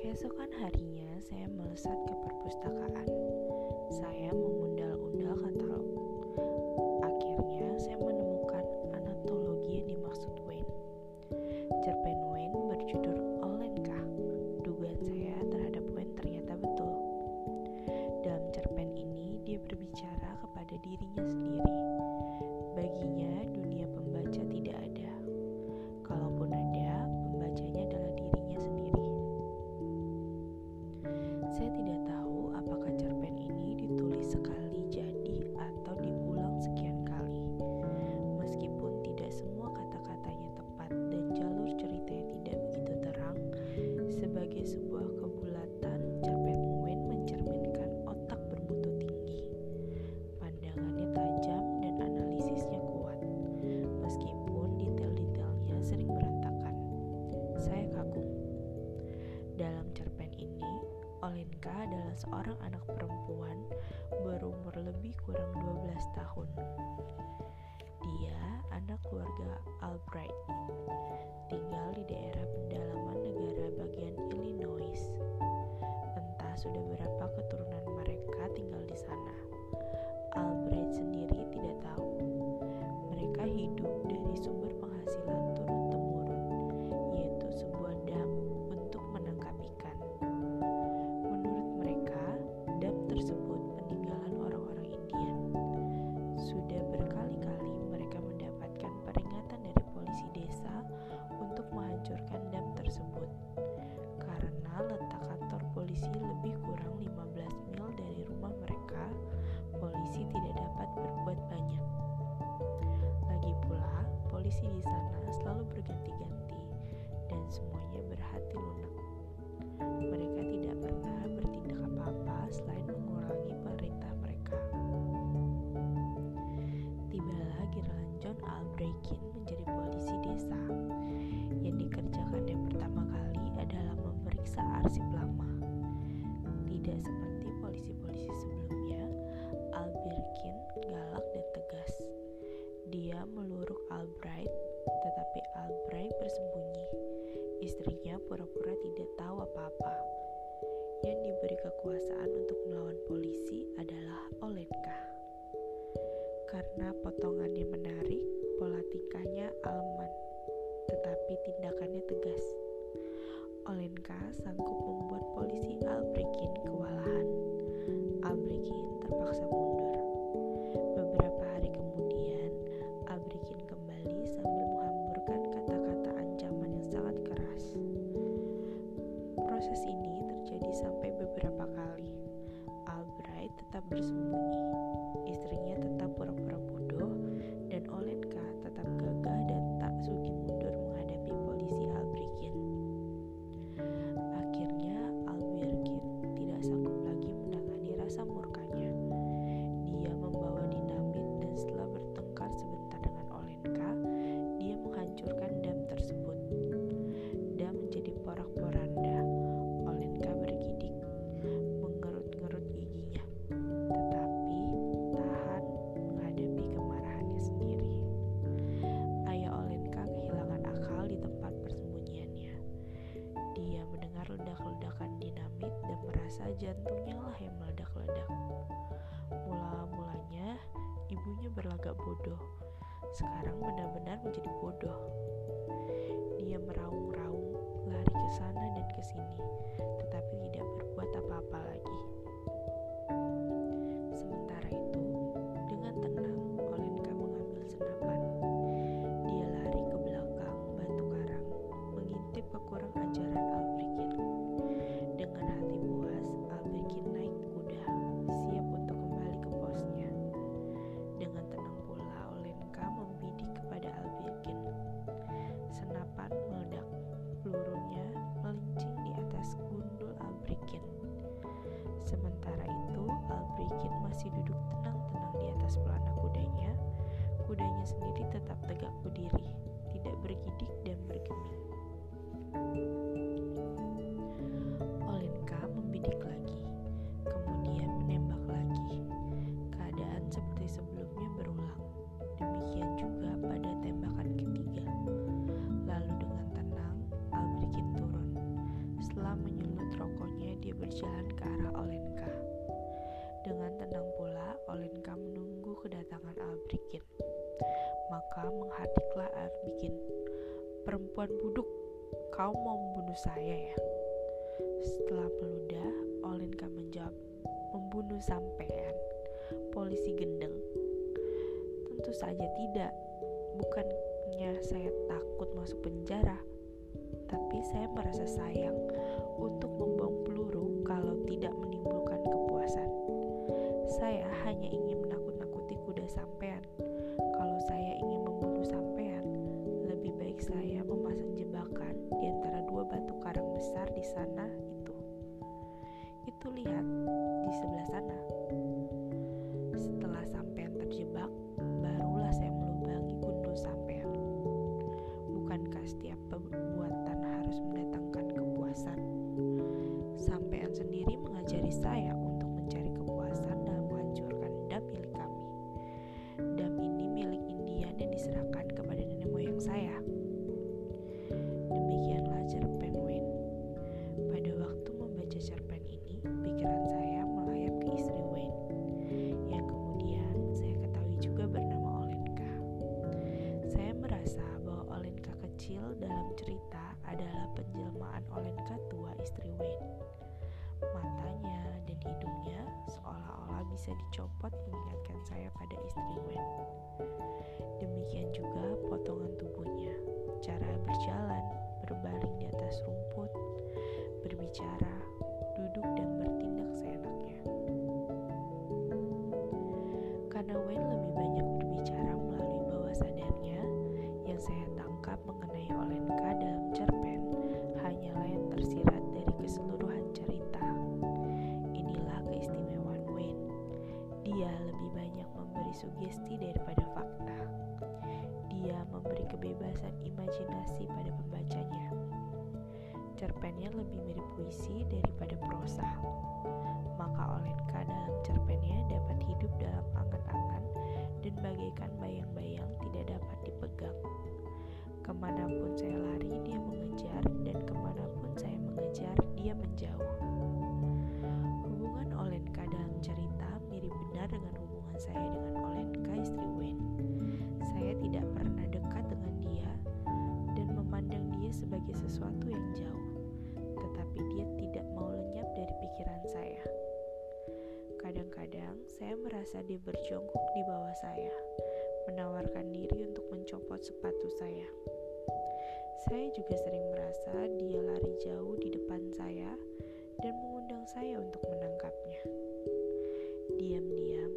Keesokan harinya saya melesat ke perpustakaan. Saya mengundal-undal kata saya tidak tahu. anak perempuan berumur lebih kurang 12 tahun. Dia anak keluarga Albright, tinggal di daerah pedalaman negara bagian Illinois. Entah sudah berapa keturunan mereka tinggal di hati lunak. Mereka tidak pernah bertindak apa-apa selain mengurangi perintah mereka. Tibalah Gerlan John Albrekin menjadi polisi desa. Yang dikerjakan yang pertama kali adalah memeriksa arsip lama. Tidak seperti polisi-polisi sebelumnya, Albrekin galak dan tegas. Dia meluruk Albright berpura-pura tidak tahu apa-apa. Yang diberi kekuasaan untuk melawan polisi adalah Olenka. Karena potongannya menarik, pola tingkahnya alman, tetapi tindakannya tegas. Olenka sanggup membuat polisi Albrekin kewalahan. Albrekin terpaksa mundur. akan dinamit dan merasa jantungnya lah yang meledak-ledak. Mula-mulanya ibunya berlagak bodoh, sekarang benar-benar menjadi bodoh. Dia meraung-raung lari ke sana dan ke sini, tetapi tidak kedatangan Albrikin. Maka menghadiklah Albrikin. Perempuan buduk, kau mau membunuh saya ya? Setelah meludah, Olenka menjawab, membunuh sampean, polisi gendeng. Tentu saja tidak, bukannya saya takut masuk penjara, tapi saya merasa sayang untuk membuang peluru kalau tidak adalah penjelmaan Olenka tua istri Wen. Matanya dan hidungnya seolah-olah bisa dicopot mengingatkan saya pada istri Wen. Demikian juga potongan tubuhnya, cara berjalan, berbaring di atas rumput, berbicara, sugesti daripada fakta. Dia memberi kebebasan imajinasi pada pembacanya. Cerpennya lebih mirip puisi daripada prosa. Kadang-kadang saya merasa dia berjongkok di bawah saya, menawarkan diri untuk mencopot sepatu saya. Saya juga sering merasa dia lari jauh di depan saya dan mengundang saya untuk menangkapnya. Diam-diam,